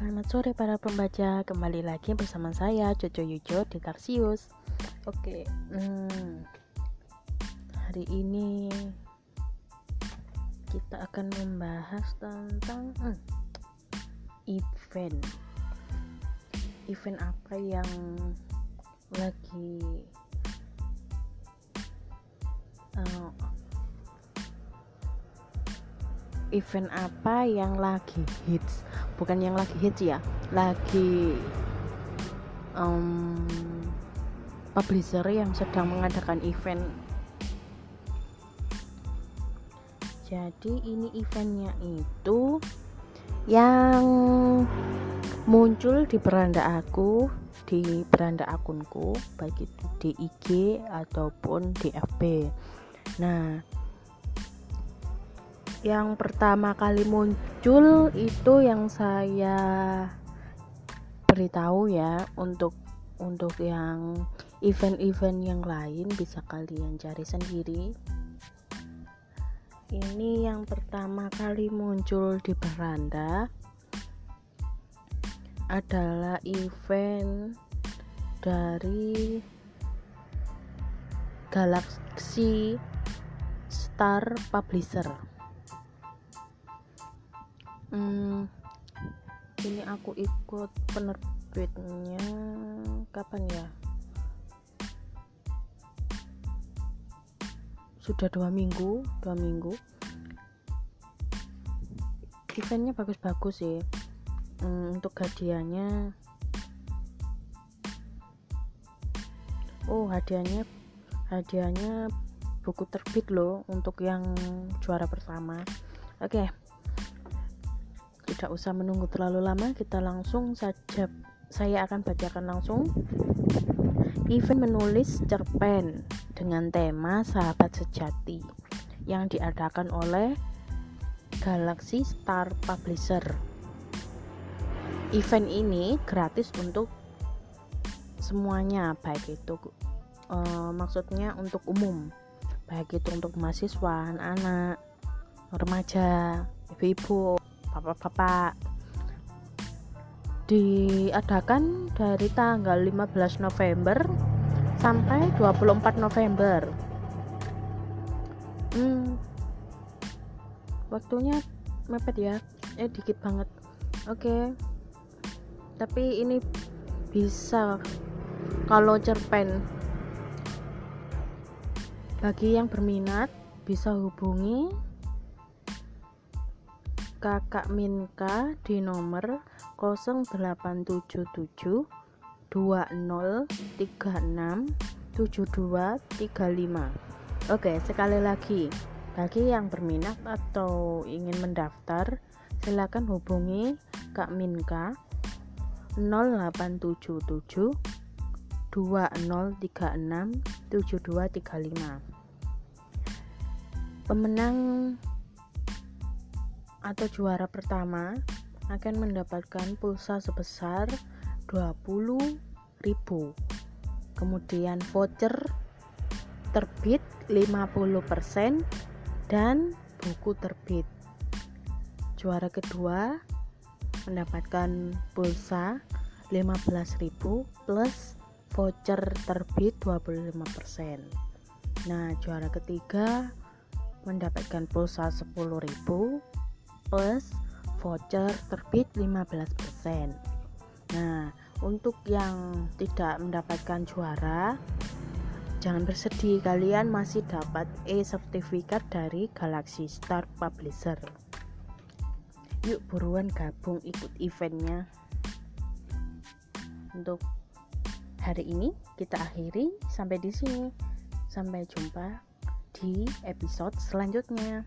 Selamat sore para pembaca, kembali lagi bersama saya Jojo Yujo di Tarsius. Oke, hmm, hari ini kita akan membahas tentang hmm, event. Event apa yang lagi uh, event apa yang lagi hits? Bukan yang lagi hits ya lagi um, publisher yang sedang mengadakan event. Jadi ini eventnya itu yang muncul di beranda aku di beranda akunku baik itu di IG ataupun di FB nah yang pertama kali muncul itu yang saya beritahu ya untuk untuk yang event-event yang lain bisa kalian cari sendiri. Ini yang pertama kali muncul di beranda adalah event dari Galaxy Star Publisher hmm, ini aku ikut penerbitnya kapan ya? Sudah dua minggu dua minggu. Eventnya bagus-bagus sih. Hmm, untuk hadiahnya. Oh hadiahnya hadiahnya buku terbit loh untuk yang juara pertama oke okay tidak usah menunggu terlalu lama kita langsung saja saya akan bacakan langsung. Event menulis cerpen dengan tema sahabat sejati yang diadakan oleh Galaxy Star Publisher. Event ini gratis untuk semuanya baik itu uh, maksudnya untuk umum baik itu untuk mahasiswa anak-anak remaja ibu-ibu bapak-bapak. Diadakan dari tanggal 15 November sampai 24 November. Hmm, waktunya mepet ya. Eh dikit banget. Oke. Okay. tapi ini bisa kalau cerpen. Bagi yang berminat bisa hubungi Kakak Minka di nomor 0877 2036 7235 Oke sekali lagi. Bagi yang berminat atau ingin mendaftar silakan hubungi Kak Minka 0877 2036 7235 Pemenang atau juara pertama akan mendapatkan pulsa sebesar 20.000 kemudian voucher terbit 50% dan buku terbit. Juara kedua mendapatkan pulsa 15.000 plus voucher terbit 25% nah juara ketiga mendapatkan pulsa 10.000 plus voucher terbit 15% nah untuk yang tidak mendapatkan juara jangan bersedih kalian masih dapat e-sertifikat dari Galaxy Star Publisher. Yuk buruan gabung ikut eventnya. Untuk hari ini kita akhiri. Sampai di sini. Sampai jumpa di episode selanjutnya